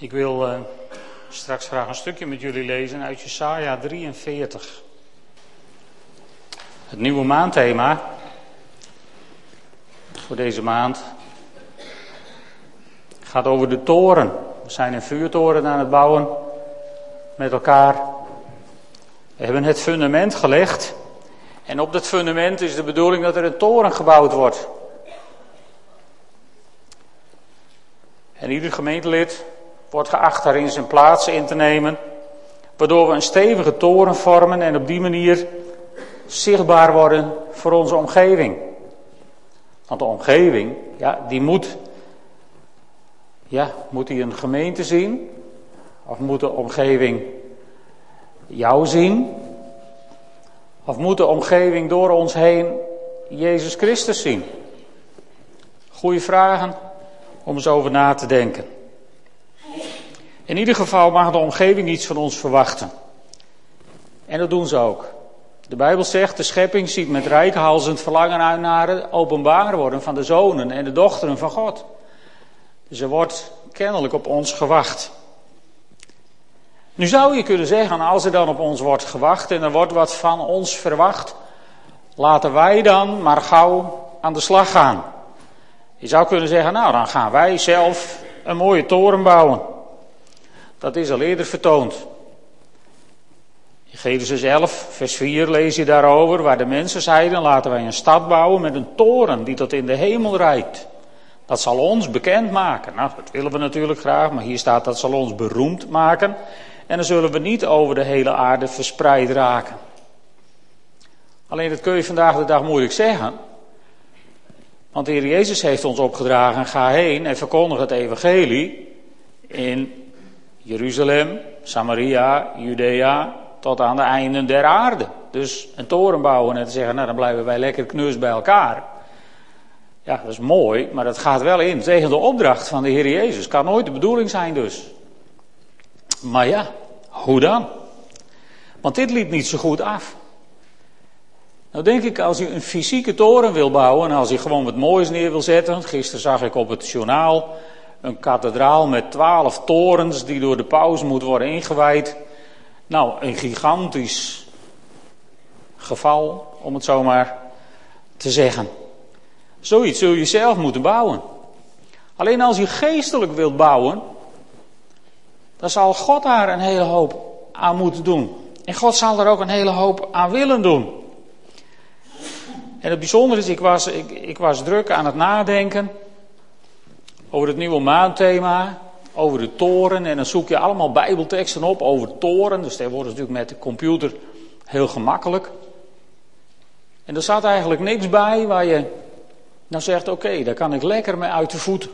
Ik wil uh, straks graag een stukje met jullie lezen uit Jesaja 43. Het nieuwe maandthema voor deze maand gaat over de toren. We zijn een vuurtoren aan het bouwen met elkaar. We hebben het fundament gelegd. En op dat fundament is de bedoeling dat er een toren gebouwd wordt. En ieder gemeentelid wordt geacht daarin zijn plaats in te nemen, waardoor we een stevige toren vormen en op die manier zichtbaar worden voor onze omgeving. Want de omgeving, ja, die moet, ja, moet die een gemeente zien? Of moet de omgeving jou zien? Of moet de omgeving door ons heen Jezus Christus zien? Goeie vragen om eens over na te denken. In ieder geval mag de omgeving iets van ons verwachten. En dat doen ze ook. De Bijbel zegt, de schepping ziet met rijkhalsend verlangen uit naar het openbaar worden van de zonen en de dochteren van God. Dus er wordt kennelijk op ons gewacht. Nu zou je kunnen zeggen, als er dan op ons wordt gewacht en er wordt wat van ons verwacht, laten wij dan maar gauw aan de slag gaan. Je zou kunnen zeggen, nou dan gaan wij zelf een mooie toren bouwen. Dat is al eerder vertoond. In Genesis 11, vers 4 lees je daarover, waar de mensen zeiden, laten wij een stad bouwen met een toren die tot in de hemel reikt. Dat zal ons bekend maken. Nou, dat willen we natuurlijk graag, maar hier staat dat zal ons beroemd maken. En dan zullen we niet over de hele aarde verspreid raken. Alleen dat kun je vandaag de dag moeilijk zeggen. Want de Heer Jezus heeft ons opgedragen, ga heen en verkondig het evangelie in Jeruzalem, Samaria, Judea, tot aan de einden der aarde. Dus een toren bouwen en te zeggen, nou dan blijven wij lekker knus bij elkaar. Ja, dat is mooi, maar dat gaat wel in tegen de opdracht van de Heer Jezus. Kan nooit de bedoeling zijn dus. Maar ja, hoe dan? Want dit liep niet zo goed af. Nou denk ik, als u een fysieke toren wil bouwen en als u gewoon wat moois neer wil zetten. Gisteren zag ik op het journaal een kathedraal met twaalf torens die door de paus moet worden ingewijd. Nou, een gigantisch geval, om het zo maar te zeggen. Zoiets zul je zelf moeten bouwen. Alleen als je geestelijk wilt bouwen, dan zal God daar een hele hoop aan moeten doen. En God zal er ook een hele hoop aan willen doen. En het bijzondere is, ik was, ik, ik was druk aan het nadenken over het nieuwe maandthema, over de toren. En dan zoek je allemaal bijbelteksten op over toren. Dus dat wordt natuurlijk met de computer heel gemakkelijk. En er staat eigenlijk niks bij waar je nou zegt, oké, daar kan ik lekker mee uit de voet.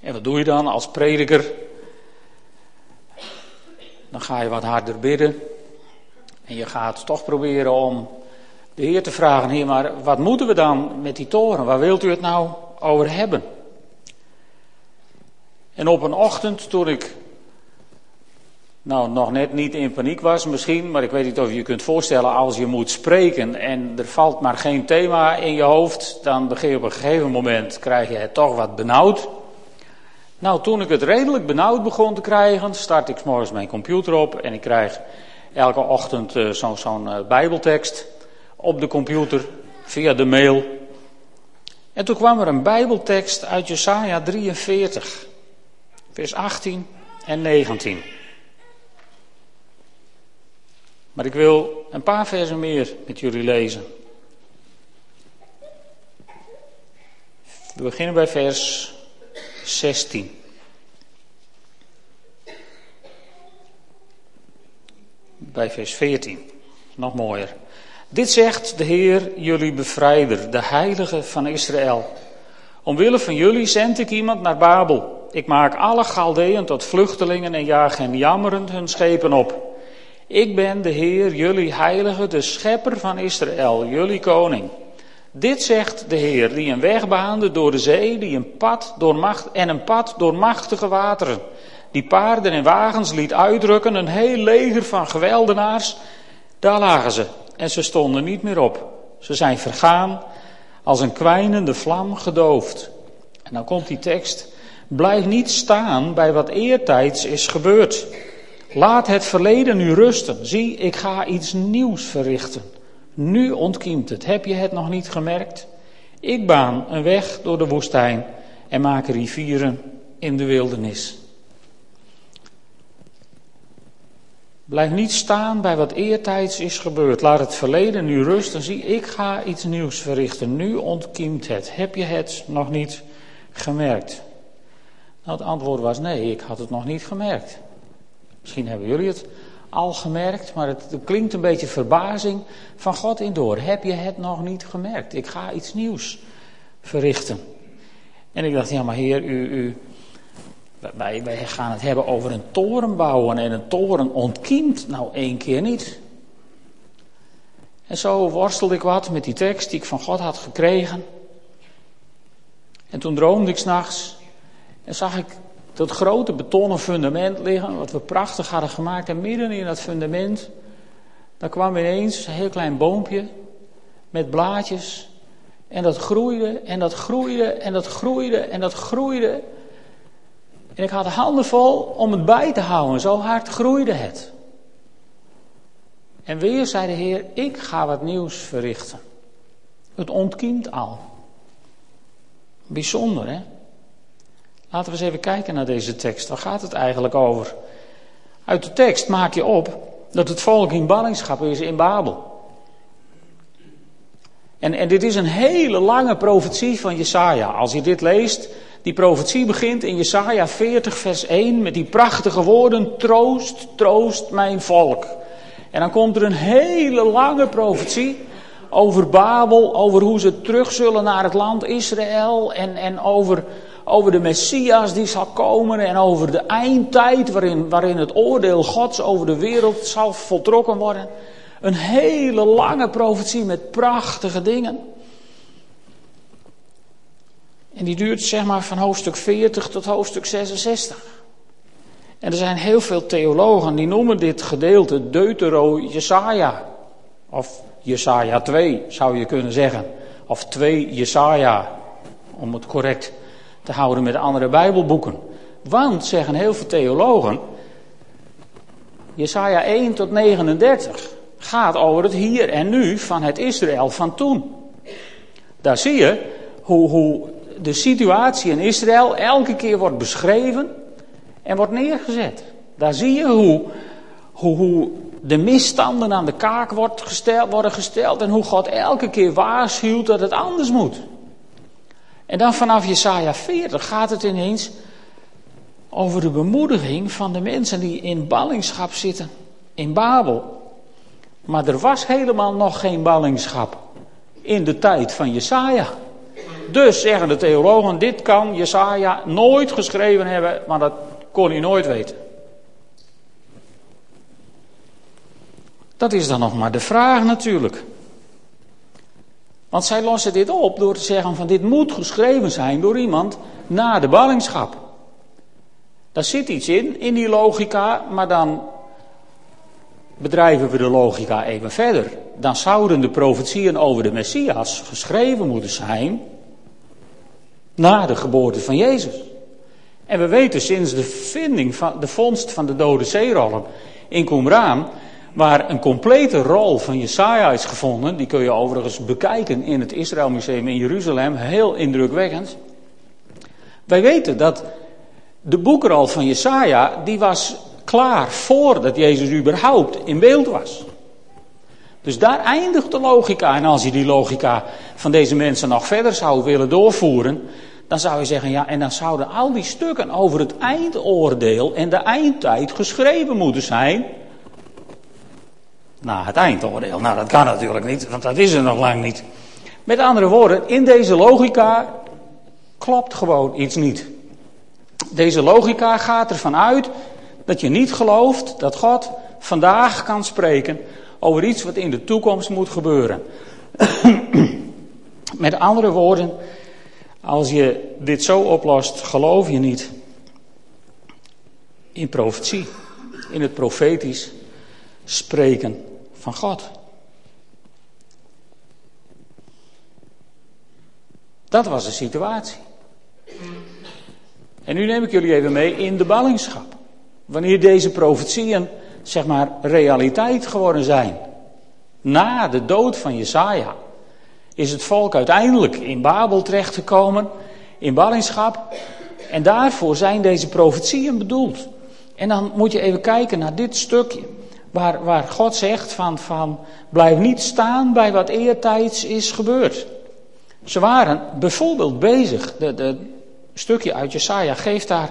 En wat doe je dan als prediker? Dan ga je wat harder bidden. En je gaat toch proberen om de Heer te vragen, Heer, maar wat moeten we dan met die toren? Waar wilt u het nou over hebben? En op een ochtend toen ik, nou nog net niet in paniek was misschien, maar ik weet niet of je je kunt voorstellen als je moet spreken en er valt maar geen thema in je hoofd, dan begin je op een gegeven moment, krijg je het toch wat benauwd. Nou, toen ik het redelijk benauwd begon te krijgen, start ik morgens mijn computer op en ik krijg elke ochtend uh, zo'n uh, bijbeltekst op de computer via de mail. En toen kwam er een bijbeltekst uit Jesaja 43 vers 18 en 19. Maar ik wil een paar versen meer met jullie lezen. We beginnen bij vers 16. Bij vers 14. Nog mooier. Dit zegt de Heer, jullie bevrijder, de heilige van Israël. Omwille van jullie zend ik iemand naar Babel ik maak alle Galdeën tot vluchtelingen en jaag hen jammerend hun schepen op. Ik ben de Heer, jullie heilige, de schepper van Israël, jullie koning. Dit zegt de Heer, die een weg baande door de zee, die een pad door macht, en een pad door machtige wateren. Die paarden en wagens liet uitdrukken, een heel leger van geweldenaars. Daar lagen ze en ze stonden niet meer op. Ze zijn vergaan, als een kwijnende vlam gedoofd. En dan komt die tekst. Blijf niet staan bij wat eertijds is gebeurd. Laat het verleden nu rusten. Zie, ik ga iets nieuws verrichten. Nu ontkiemt het. Heb je het nog niet gemerkt? Ik baan een weg door de woestijn en maak rivieren in de wildernis. Blijf niet staan bij wat eertijds is gebeurd. Laat het verleden nu rusten. Zie, ik ga iets nieuws verrichten. Nu ontkiemt het. Heb je het nog niet gemerkt? Nou, het antwoord was nee, ik had het nog niet gemerkt. Misschien hebben jullie het al gemerkt, maar het, klinkt een beetje verbazing van God in door. Heb je het nog niet gemerkt? Ik ga iets nieuws verrichten. En ik dacht, ja maar heer, u, u, wij, gaan het hebben over een toren bouwen en een toren ontkiemt nou één keer niet. En zo worstelde ik wat met die tekst die ik van God had gekregen. En toen droomde ik s'nachts en zag ik dat grote betonnen fundament liggen, wat we prachtig hadden gemaakt. En midden in dat fundament, daar kwam ineens een heel klein boompje met blaadjes. En dat groeide en dat groeide en dat groeide en dat groeide. En ik had de handen vol om het bij te houden, zo hard groeide het. En weer zei de Heer, ik ga wat nieuws verrichten. Het ontkiemt al. Bijzonder, hè? Laten we eens even kijken naar deze tekst. Waar gaat het eigenlijk over? Uit de tekst maak je op dat het volk in ballingschap is in Babel. En, en dit is een hele lange profetie van Jesaja. Als je dit leest, die profetie begint in Jesaja 40 vers 1 met die prachtige woorden, troost, troost mijn volk. En dan komt er een hele lange profetie over Babel, over hoe ze terug zullen naar het land Israël en, en over over de Messias die zal komen en over de eindtijd waarin, waarin het oordeel Gods over de wereld zal voltrokken worden. Een hele lange profetie met prachtige dingen. En die duurt zeg maar van hoofdstuk 40 tot hoofdstuk 66. En er zijn heel veel theologen die noemen dit gedeelte Deutero Jesaja. Of Jesaja 2 zou je kunnen zeggen. Of 2 Jesaja, om het correct te houden met andere Bijbelboeken. Want, zeggen heel veel theologen, Jesaja 1 tot 39 gaat over het hier en nu van het Israël van toen. Daar zie je hoe, hoe de situatie in Israël elke keer wordt beschreven en wordt neergezet. Daar zie je hoe, hoe, hoe de misstanden aan de kaak wordt gesteld, worden gesteld en hoe God elke keer waarschuwt dat het anders moet. En dan vanaf Jesaja 40 gaat het ineens over de bemoediging van de mensen die in ballingschap zitten in Babel. Maar er was helemaal nog geen ballingschap in de tijd van Jesaja. Dus zeggen de theologen, dit kan Jesaja nooit geschreven hebben, maar dat kon hij nooit weten. Dat is dan nog maar de vraag natuurlijk. Want zij lossen dit op door te zeggen van dit moet geschreven zijn door iemand na de ballingschap. Daar zit iets in, in die logica, maar dan bedrijven we de logica even verder. Dan zouden de profetieën over de Messias geschreven moeten zijn na de geboorte van Jezus. En we weten sinds de vinding van de vondst van de dode zeerollen in Qumran waar een complete rol van Jesaja is gevonden. Die kun je overigens bekijken in het Israël Museum in Jeruzalem. Heel indrukwekkend. Wij weten dat de boekrol van Jesaja, die was klaar voordat Jezus überhaupt in beeld was. Dus daar eindigt de logica. En als je die logica van deze mensen nog verder zou willen doorvoeren, dan zou je zeggen, ja, en dan zouden al die stukken over het eindoordeel en de eindtijd geschreven moeten zijn na het eindoordeel. Nou, dat kan natuurlijk niet, want dat is er nog lang niet. Met andere woorden, in deze logica klopt gewoon iets niet. Deze logica gaat ervan uit dat je niet gelooft dat God vandaag kan spreken over iets wat in de toekomst moet gebeuren. Met andere woorden, als je dit zo oplost, geloof je niet in profetie, in het profetisch spreken van God. Dat was de situatie. En nu neem ik jullie even mee in de ballingschap. Wanneer deze profetieën, zeg maar, realiteit geworden zijn. Na de dood van Jesaja is het volk uiteindelijk in Babel terechtgekomen, in ballingschap. En daarvoor zijn deze profetieën bedoeld. En dan moet je even kijken naar dit stukje. Waar, waar God zegt van, van blijf niet staan bij wat eertijds is gebeurd. Ze waren bijvoorbeeld bezig, de stukje uit Jesaja geeft daar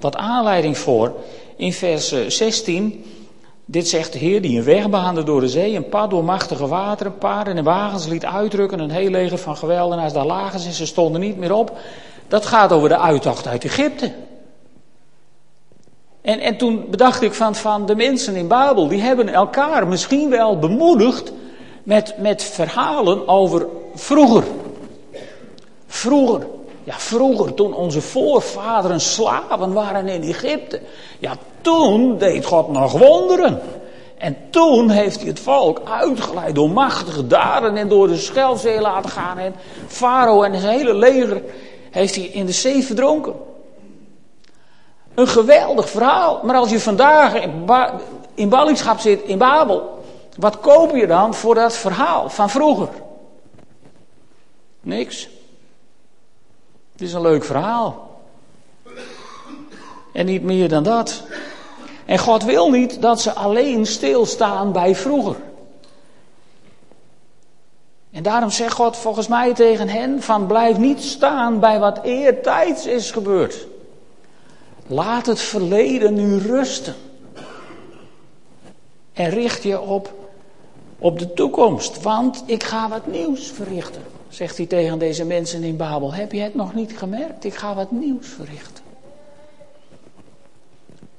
wat aanleiding voor. In vers 16, dit zegt de Heer die een weg baande door de zee, een pad door machtige wateren, paarden en wagens liet uitdrukken, een heel leger van geweldenaars daar lagen ze, ze stonden niet meer op. Dat gaat over de uittocht uit Egypte. En, en toen bedacht ik van, van de mensen in Babel, die hebben elkaar misschien wel bemoedigd met, met verhalen over vroeger. Vroeger. Ja, vroeger, toen onze voorvaderen slaven waren in Egypte. Ja, toen deed God nog wonderen. En toen heeft hij het volk uitgeleid door machtige daden en door de Schelzee laten gaan. En Farao en zijn hele leger heeft hij in de zee verdronken. Een geweldig verhaal. Maar als je vandaag in, in ballingschap zit in Babel, wat koop je dan voor dat verhaal van vroeger? Niks. Het is een leuk verhaal. En niet meer dan dat. En God wil niet dat ze alleen stilstaan bij vroeger. En daarom zegt God volgens mij tegen hen van blijf niet staan bij wat eertijds is gebeurd. Laat het verleden nu rusten. En richt je op, op de toekomst, want ik ga wat nieuws verrichten. Zegt hij tegen deze mensen in Babel. Heb je het nog niet gemerkt? Ik ga wat nieuws verrichten.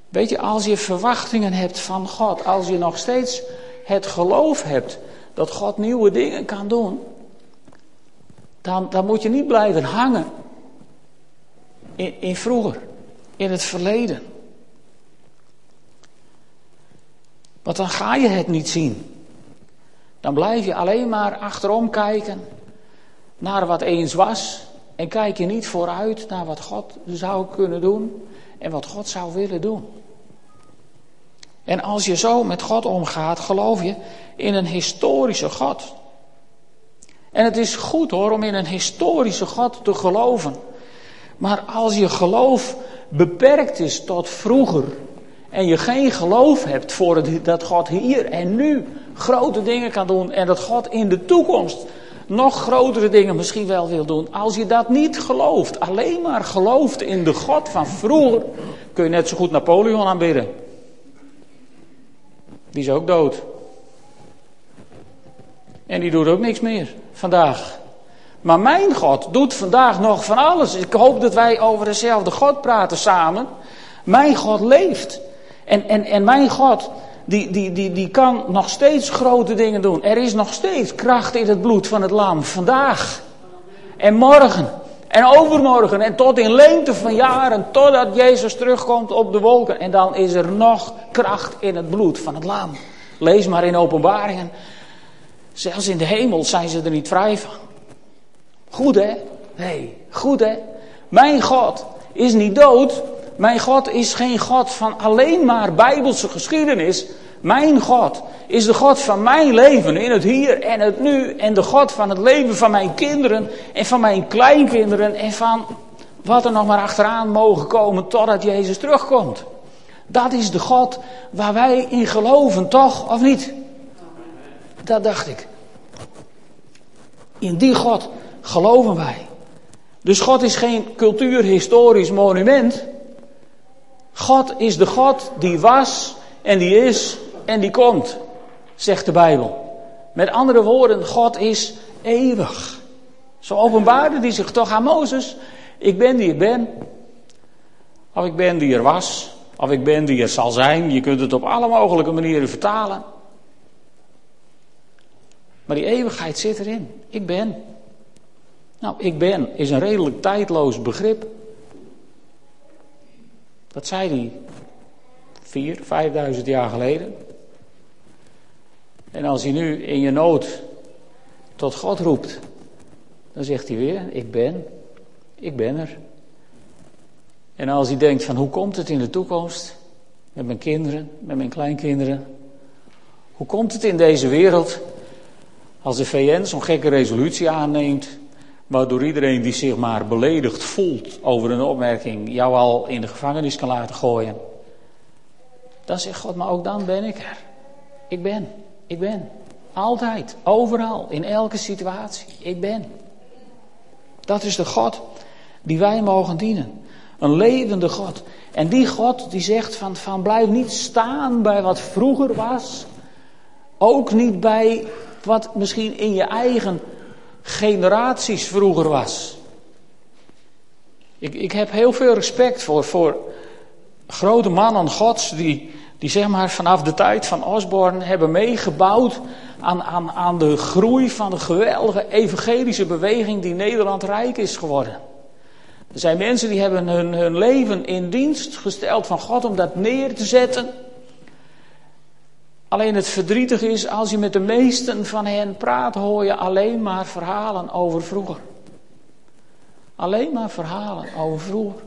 Weet je, als je verwachtingen hebt van God, als je nog steeds het geloof hebt dat God nieuwe dingen kan doen, dan, dan moet je niet blijven hangen in, in vroeger, in het verleden. Want dan ga je het niet zien. Dan blijf je alleen maar achterom kijken naar wat eens was. En kijk je niet vooruit naar wat God zou kunnen doen en wat God zou willen doen. En als je zo met God omgaat, geloof je in een historische God. En het is goed hoor om in een historische God te geloven. Maar als je geloof beperkt is tot vroeger en je geen geloof hebt voor het, dat God hier en nu grote dingen kan doen en dat God in de toekomst nog grotere dingen misschien wel wil doen. Als je dat niet gelooft, alleen maar gelooft in de God van vroeger, kun je net zo goed Napoleon aanbidden. Die is ook dood. En die doet ook niks meer vandaag. Maar mijn God doet vandaag nog van alles. Ik hoop dat wij over dezelfde God praten samen. Mijn God leeft. En, en, en mijn God, die, die, die, die kan nog steeds grote dingen doen. Er is nog steeds kracht in het bloed van het lam. Vandaag. En morgen. En overmorgen. En tot in lengte van jaren. Totdat Jezus terugkomt op de wolken. En dan is er nog kracht in het bloed van het lam. Lees maar in openbaringen. Zelfs in de hemel zijn ze er niet vrij van. Goed hè? Nee, goed hè? Mijn God is niet dood. Mijn God is geen God van alleen maar bijbelse geschiedenis. Mijn God is de God van mijn leven in het hier en het nu. En de God van het leven van mijn kinderen en van mijn kleinkinderen. En van wat er nog maar achteraan mogen komen totdat Jezus terugkomt. Dat is de God waar wij in geloven, toch? Of niet? Dat dacht ik. In die God geloven wij. Dus God is geen cultuurhistorisch monument. God is de God die was en die is en die komt, zegt de Bijbel. Met andere woorden, God is eeuwig. Zo openbaarde hij zich toch aan Mozes. Ik ben die ik ben. Of ik ben die er was. Of ik ben die er zal zijn. Je kunt het op alle mogelijke manieren vertalen. Maar die eeuwigheid zit erin. Ik ben. Nou, ik ben is een redelijk tijdloos begrip. Dat zei hij vier, vijfduizend jaar geleden. En als hij nu in je nood tot God roept, dan zegt hij weer: Ik ben, ik ben er. En als hij denkt van hoe komt het in de toekomst met mijn kinderen, met mijn kleinkinderen? Hoe komt het in deze wereld als de VN zo'n gekke resolutie aanneemt, waardoor iedereen die zich maar beledigd voelt over een opmerking jou al in de gevangenis kan laten gooien? Dan zegt God, maar ook dan ben ik er. Ik ben, ik ben. Altijd, overal, in elke situatie. Ik ben. Dat is de God die wij mogen dienen. Een levende God. En die God die zegt van, van blijf niet staan bij wat vroeger was. Ook niet bij wat misschien in je eigen generaties vroeger was. Ik, ik heb heel veel respect voor, voor grote mannen gods die, die zeg maar vanaf de tijd van Osborne hebben meegebouwd aan, aan, aan de groei van de geweldige evangelische beweging die Nederland rijk is geworden. Er zijn mensen die hebben hun, hun leven in dienst gesteld van God om dat neer te zetten. Alleen het verdrietige is, als je met de meesten van hen praat, hoor je alleen maar verhalen over vroeger. Alleen maar verhalen over vroeger.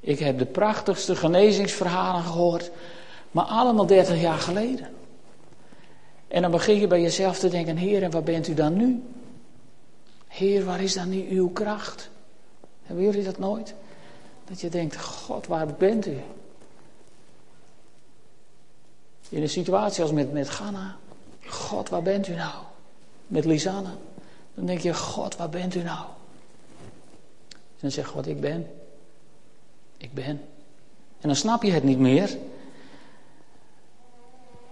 Ik heb de prachtigste genezingsverhalen gehoord, maar allemaal 30 jaar geleden. En dan begin je bij jezelf te denken, Heer, en waar bent u dan nu? Heer, waar is dan nu uw kracht? Hebben jullie dat nooit? Dat je denkt, God, waar bent u? In een situatie als met, met Ghana. God, waar bent u nou? Met Lisanne. Dan denk je, God, waar bent u nou? En dan zegt God, ik ben. Ik ben. En dan snap je het niet meer.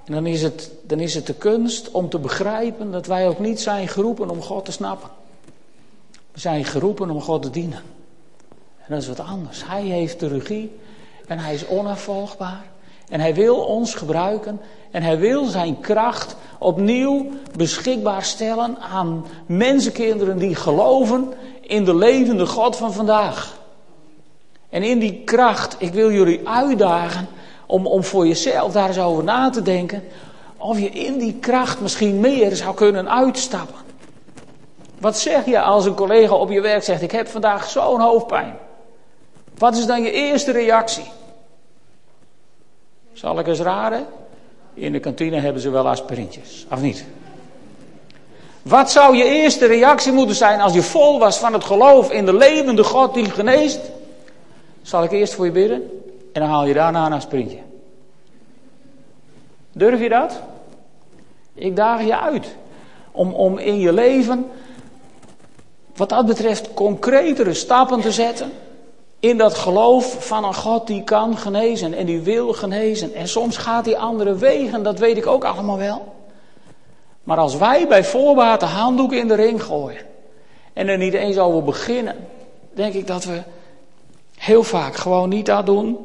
En dan is, het, dan is het de kunst om te begrijpen dat wij ook niet zijn geroepen om God te snappen. We zijn geroepen om God te dienen. En dat is wat anders. Hij heeft de regie en hij is onafvolgbaar. En hij wil ons gebruiken en hij wil zijn kracht opnieuw beschikbaar stellen aan mensenkinderen die geloven in de levende God van vandaag. En in die kracht, ik wil jullie uitdagen om, om voor jezelf daar eens over na te denken. Of je in die kracht misschien meer zou kunnen uitstappen. Wat zeg je als een collega op je werk zegt: Ik heb vandaag zo'n hoofdpijn? Wat is dan je eerste reactie? Zal ik eens raden? In de kantine hebben ze wel aspirintjes, of niet? Wat zou je eerste reactie moeten zijn als je vol was van het geloof in de levende God die geneest? Zal ik eerst voor je bidden en dan haal je daarna een aspirintje. Durf je dat? Ik daag je uit om, om in je leven, wat dat betreft, concretere stappen te zetten. In dat geloof van een God die kan genezen en die wil genezen. En soms gaat hij andere wegen, dat weet ik ook allemaal wel. Maar als wij bij voorbaat de handdoek in de ring gooien en er niet eens over beginnen, denk ik dat we heel vaak gewoon niet dat doen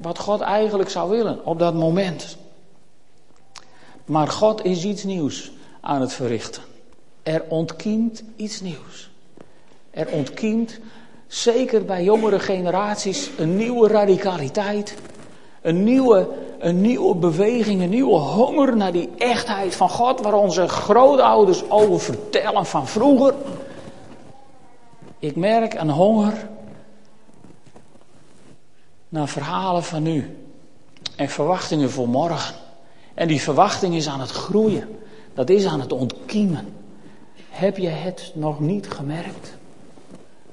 wat God eigenlijk zou willen op dat moment. Maar God is iets nieuws aan het verrichten. Er ontkiemt iets nieuws. Er ontkiemt zeker bij jongere generaties, een nieuwe radicaliteit. Een nieuwe, een nieuwe beweging, een nieuwe honger naar die echtheid van God, waar onze grootouders over vertellen van vroeger. Ik merk een honger naar verhalen van nu en verwachtingen voor morgen. En die verwachting is aan het groeien, dat is aan het ontkiemen. Heb je het nog niet gemerkt?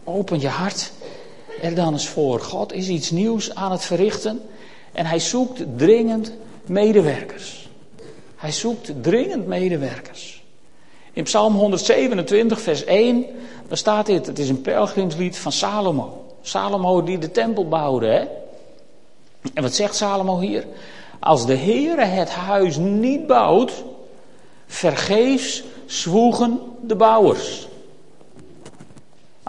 Open je hart er dan eens voor. God is iets nieuws aan het verrichten en hij zoekt dringend medewerkers. Hij zoekt dringend medewerkers. In Psalm 127, vers 1, daar staat dit. Het is een pelgrimslied van Salomo. Salomo die de tempel bouwde. Hè? En wat zegt Salomo hier? Als de Heere het huis niet bouwt, vergeefs zwoegen de bouwers.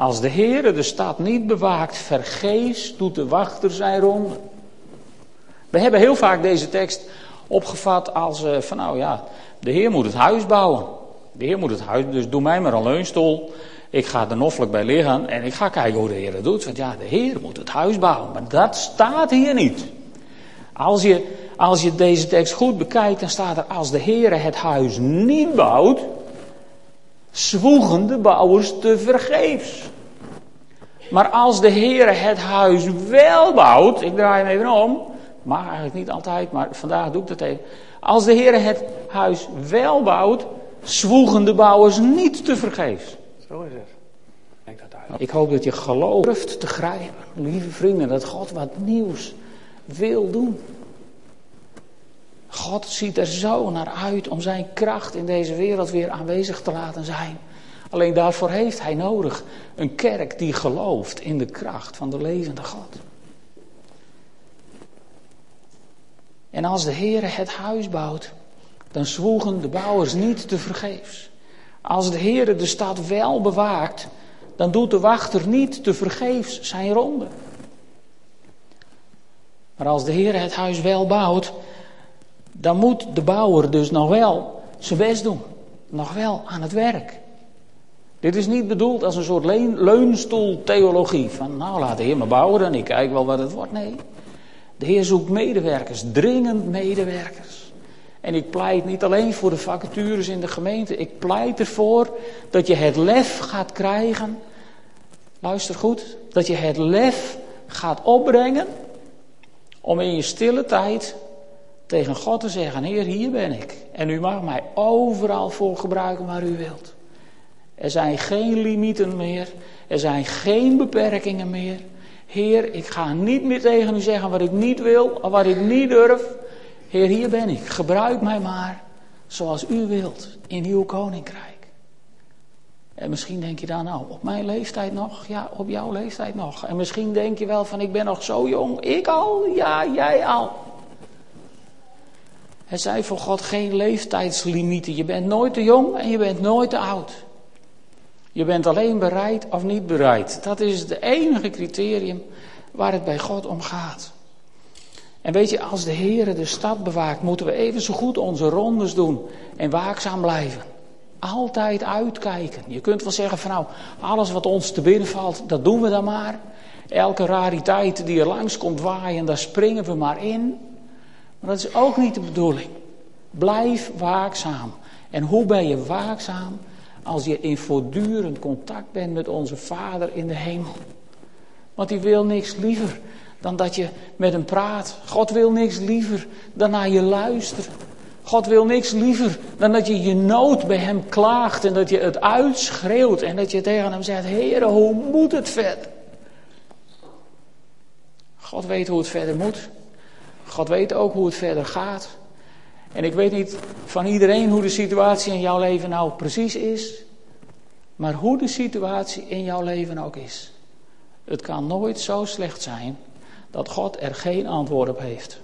Als de Heere de stad niet bewaakt, vergeefs doet de wachter zijn ronde. We hebben heel vaak deze tekst opgevat als uh, van nou ja, de Heer moet het huis bouwen. De Heer moet het huis, dus doe mij maar een leunstoel. Ik ga er noffelijk bij liggen en ik ga kijken hoe de Heer het doet. Want ja, de Heer moet het huis bouwen. Maar dat staat hier niet. Als je, als je deze tekst goed bekijkt, dan staat er als de Heer het huis niet bouwt, zwoegen de bouwers te vergeefs. Maar als de Heer het huis wel bouwt, ik draai hem even om, mag eigenlijk niet altijd, maar vandaag doe ik dat even. Als de Heer het huis wel bouwt, zwoegen de bouwers niet te vergeefs. Zo is het. Denk dat uit. Ik hoop dat je gelooft te grijpen, lieve vrienden, dat God wat nieuws wil doen. God ziet er zo naar uit om zijn kracht in deze wereld weer aanwezig te laten zijn. Alleen daarvoor heeft hij nodig een kerk die gelooft in de kracht van de levende God. En als de Heer het huis bouwt, dan zwoegen de bouwers niet te vergeefs. Als de Heer de stad wel bewaakt, dan doet de wachter niet te vergeefs zijn ronde. Maar als de Heer het huis wel bouwt, dan moet de bouwer dus nog wel zijn best doen. Nog wel aan het werk. Dit is niet bedoeld als een soort leunstoeltheologie. Van nou laat de Heer me bouwen en ik kijk wel wat het wordt. Nee. De Heer zoekt medewerkers, dringend medewerkers. En ik pleit niet alleen voor de vacatures in de gemeente. Ik pleit ervoor dat je het lef gaat krijgen. Luister goed. Dat je het lef gaat opbrengen. Om in je stille tijd tegen God te zeggen: Heer, hier ben ik. En u mag mij overal voor gebruiken waar u wilt. Er zijn geen limieten meer. Er zijn geen beperkingen meer. Heer, ik ga niet meer tegen u zeggen wat ik niet wil of wat ik niet durf. Heer, hier ben ik. Gebruik mij maar zoals u wilt in uw koninkrijk. En misschien denk je dan, nou, op mijn leeftijd nog? Ja, op jouw leeftijd nog. En misschien denk je wel van, ik ben nog zo jong. Ik al? Ja, jij al. Er zijn voor God geen leeftijdslimieten. Je bent nooit te jong en je bent nooit te oud. Je bent alleen bereid of niet bereid. Dat is het enige criterium waar het bij God om gaat. En weet je, als de Heer de stad bewaakt, moeten we even zo goed onze rondes doen en waakzaam blijven. Altijd uitkijken. Je kunt wel zeggen van nou, alles wat ons te binnen valt, dat doen we dan maar. Elke rariteit die er langs komt waaien, daar springen we maar in. Maar dat is ook niet de bedoeling. Blijf waakzaam. En hoe ben je waakzaam? Als je in voortdurend contact bent met onze Vader in de hemel. Want die wil niks liever dan dat je met hem praat. God wil niks liever dan naar je luistert. God wil niks liever dan dat je je nood bij hem klaagt en dat je het uitschreeuwt en dat je tegen hem zegt: Heer, hoe moet het verder? God weet hoe het verder moet. God weet ook hoe het verder gaat. En ik weet niet van iedereen hoe de situatie in jouw leven nou precies is. Maar hoe de situatie in jouw leven ook is. Het kan nooit zo slecht zijn dat God er geen antwoord op heeft.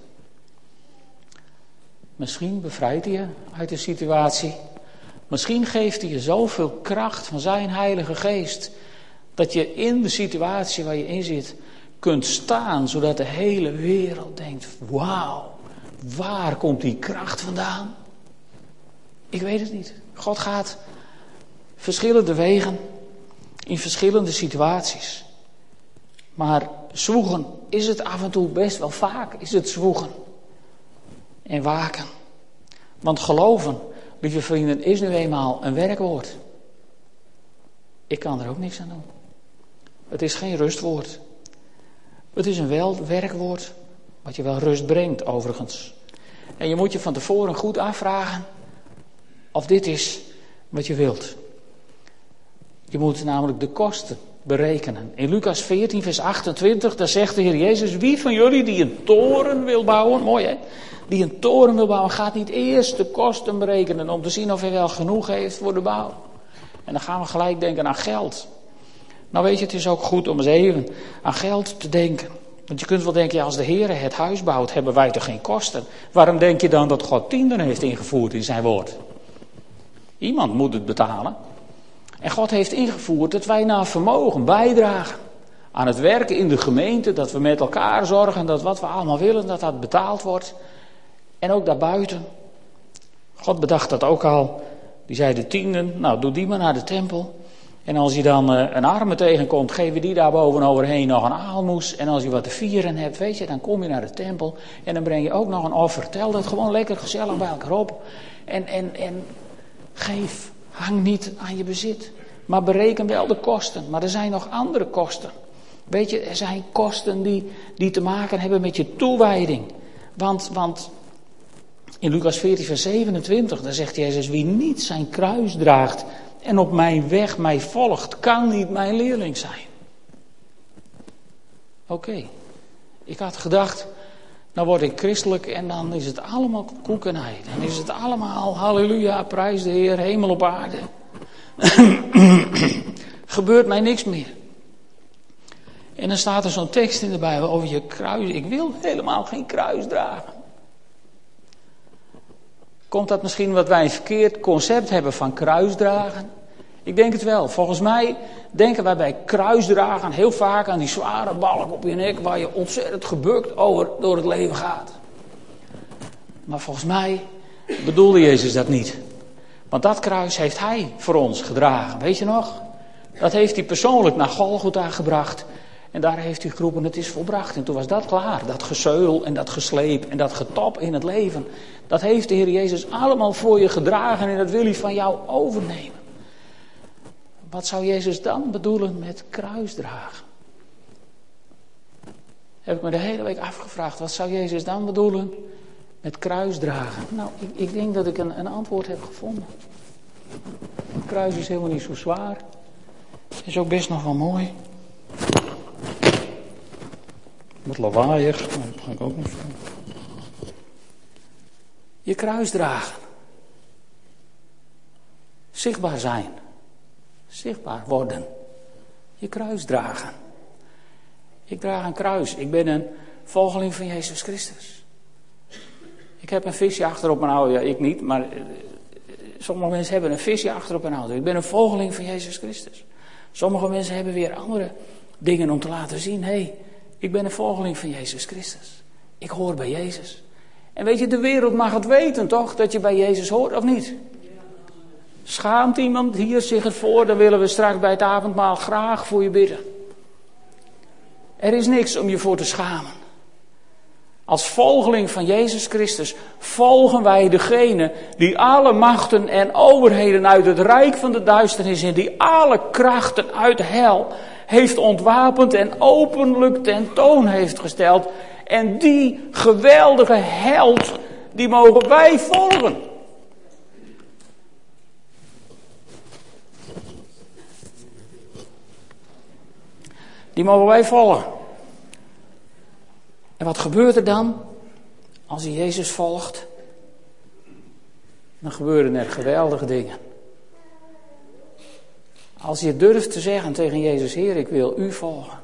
Misschien bevrijdt hij je uit de situatie. Misschien geeft hij je zoveel kracht van zijn Heilige Geest. Dat je in de situatie waar je in zit kunt staan, zodat de hele wereld denkt: wauw, waar komt die kracht vandaan? Ik weet het niet. God gaat verschillende wegen in verschillende situaties. Maar zwoegen is het af en toe best wel vaak, is het zwoegen. En waken. Want geloven, lieve vrienden, is nu eenmaal een werkwoord. Ik kan er ook niks aan doen. Het is geen rustwoord. Het is een wel werkwoord, wat je wel rust brengt overigens. En je moet je van tevoren goed afvragen of dit is wat je wilt. Je moet namelijk de kosten berekenen. In Lucas 14, vers 28, daar zegt de Heer Jezus: Wie van jullie die een toren wil bouwen, mooi hè, die een toren wil bouwen, gaat niet eerst de kosten berekenen om te zien of hij wel genoeg heeft voor de bouw. En dan gaan we gelijk denken aan geld. Nou weet je, het is ook goed om eens even aan geld te denken. Want je kunt wel denken, ja, als de Heer het huis bouwt, hebben wij toch geen kosten. Waarom denk je dan dat God tienden heeft ingevoerd in zijn woord? Iemand moet het betalen. En God heeft ingevoerd dat wij naar vermogen bijdragen aan het werken in de gemeente, dat we met elkaar zorgen dat wat we allemaal willen, dat dat betaald wordt. En ook daarbuiten. God bedacht dat ook al. Die zei de tienden, nou doe die maar naar de tempel. En als je dan uh, een arme tegenkomt, geven die daar bovenoverheen nog een aalmoes. En als je wat te vieren hebt, weet je, dan kom je naar de tempel. En dan breng je ook nog een offer. Tel dat gewoon lekker gezellig bij elkaar op. En, en, en geef. Hang niet aan je bezit. Maar bereken wel de kosten. Maar er zijn nog andere kosten. Weet je, er zijn kosten die, die te maken hebben met je toewijding. Want, want in Lucas 14, vers 27, daar zegt Jezus: Wie niet zijn kruis draagt en op mijn weg mij volgt, kan niet mijn leerling zijn. Oké, ik had gedacht, nou word ik christelijk en dan is het allemaal koek en ei. Dan is het allemaal halleluja, prijs de Heer, hemel op aarde. Gebeurt mij niks meer. En dan staat er zo'n tekst in de Bijbel over je kruis. Ik wil helemaal geen kruis dragen. Komt dat misschien wat wij een verkeerd concept hebben van kruisdragen? Ik denk het wel. Volgens mij denken wij bij kruisdragen heel vaak aan die zware balk op je nek waar je ontzettend gebukt over door het leven gaat. Maar volgens mij bedoelde Jezus dat niet. Want dat kruis heeft Hij voor ons gedragen. Weet je nog? Dat heeft Hij persoonlijk naar Golgotha gebracht. En daar heeft hij geroepen, het is volbracht. En toen was dat klaar. Dat gezeul en dat gesleep en dat getop in het leven. Dat heeft de Heer Jezus allemaal voor je gedragen en dat wil hij van jou overnemen. Wat zou Jezus dan bedoelen met kruisdragen? Heb ik me de hele week afgevraagd, wat zou Jezus dan bedoelen met kruisdragen? Nou, ik, ik denk dat ik een, een antwoord heb gevonden. Het kruis is helemaal niet zo zwaar. Is ook best nog wel mooi. Wat lawaaiig, ga ik ook nog. Je kruis dragen. Zichtbaar zijn. Zichtbaar worden. Je kruis dragen. Ik draag een kruis. Ik ben een volgeling van Jezus Christus. Ik heb een visje achter op mijn auto. Ja, ik niet, maar eh, sommige mensen hebben een visje achter op hun auto. Ik ben een volgeling van Jezus Christus. Sommige mensen hebben weer andere dingen om te laten zien. Hé, hey, ik ben een volgeling van Jezus Christus. Ik hoor bij Jezus. En weet je, de wereld mag het weten toch, dat je bij Jezus hoort of niet? Schaamt iemand hier zich ervoor, dan willen we straks bij het avondmaal graag voor je bidden. Er is niks om je voor te schamen. Als volgeling van Jezus Christus volgen wij degene die alle machten en overheden uit het rijk van de duisternis en die alle krachten uit hel heeft ontwapend en openlijk tentoon heeft gesteld. En die geweldige held, die mogen wij volgen. Die mogen wij volgen. En wat gebeurt er dan als je Jezus volgt? Dan gebeuren er geweldige dingen. Als je durft te zeggen tegen Jezus, Heer, ik wil u volgen.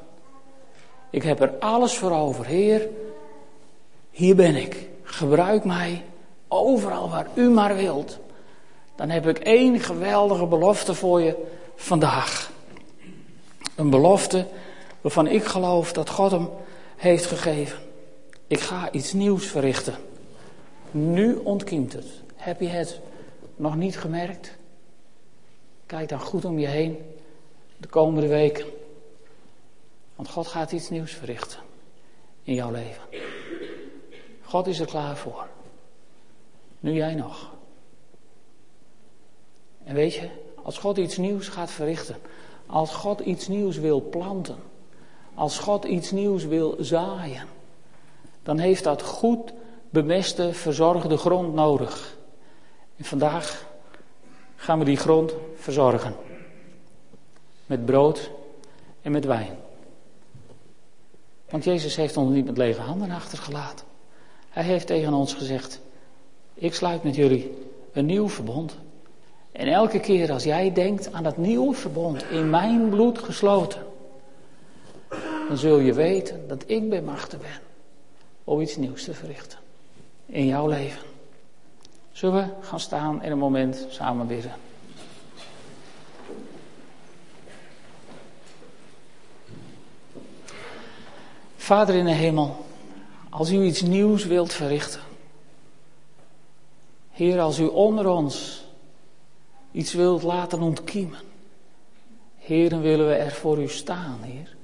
Ik heb er alles voor over, Heer. Hier ben ik. Gebruik mij overal waar u maar wilt. Dan heb ik één geweldige belofte voor je vandaag. Een belofte waarvan ik geloof dat God hem heeft gegeven. Ik ga iets nieuws verrichten. Nu ontkiemt het. Heb je het nog niet gemerkt? Kijk dan goed om je heen de komende weken. Want God gaat iets nieuws verrichten in jouw leven. God is er klaar voor. Nu jij nog. En weet je, als God iets nieuws gaat verrichten, als God iets nieuws wil planten, als God iets nieuws wil zaaien, dan heeft dat goed bemeste, verzorgde grond nodig. En vandaag gaan we die grond verzorgen. Met brood en met wijn. Want Jezus heeft ons niet met lege handen achtergelaten. Hij heeft tegen ons gezegd: Ik sluit met jullie een nieuw verbond. En elke keer als jij denkt aan dat nieuwe verbond, in mijn bloed gesloten, dan zul je weten dat ik bij machten ben om iets nieuws te verrichten in jouw leven. Zullen we gaan staan en een moment samen bidden? Vader in de hemel, als u iets nieuws wilt verrichten. Heer, als u onder ons iets wilt laten ontkiemen. Heer, dan willen we er voor u staan, Heer.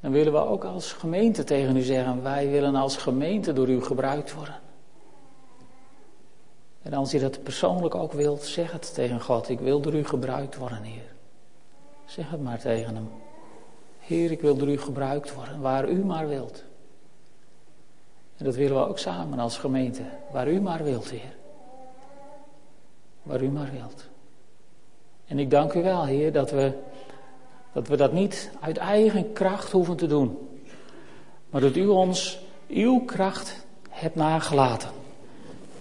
Dan willen we ook als gemeente tegen u zeggen, wij willen als gemeente door u gebruikt worden. En als je dat persoonlijk ook wilt, zeg het tegen God. Ik wil door u gebruikt worden, Heer. Zeg het maar tegen hem. Heer, ik wil door u gebruikt worden, waar u maar wilt. En dat willen we ook samen als gemeente, waar u maar wilt, Heer. Waar u maar wilt. En ik dank u wel, Heer, dat we dat, we dat niet uit eigen kracht hoeven te doen. Maar dat u ons uw kracht hebt nagelaten.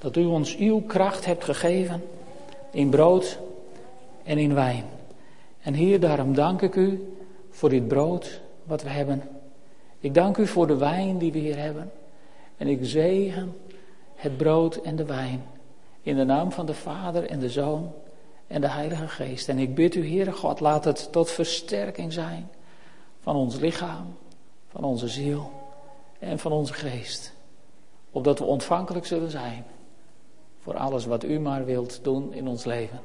Dat u ons uw kracht hebt gegeven in brood en in wijn. En Heer, daarom dank ik u voor dit brood wat we hebben. Ik dank u voor de wijn die we hier hebben. En ik zegen het brood en de wijn. In de naam van de Vader en de Zoon en de Heilige Geest. En ik bid u, Heere God, laat het tot versterking zijn van ons lichaam, van onze ziel en van onze geest. Opdat we ontvankelijk zullen zijn voor alles wat u maar wilt doen in ons leven.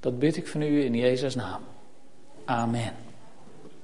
Dat bid ik van u in Jezus' naam. Amen.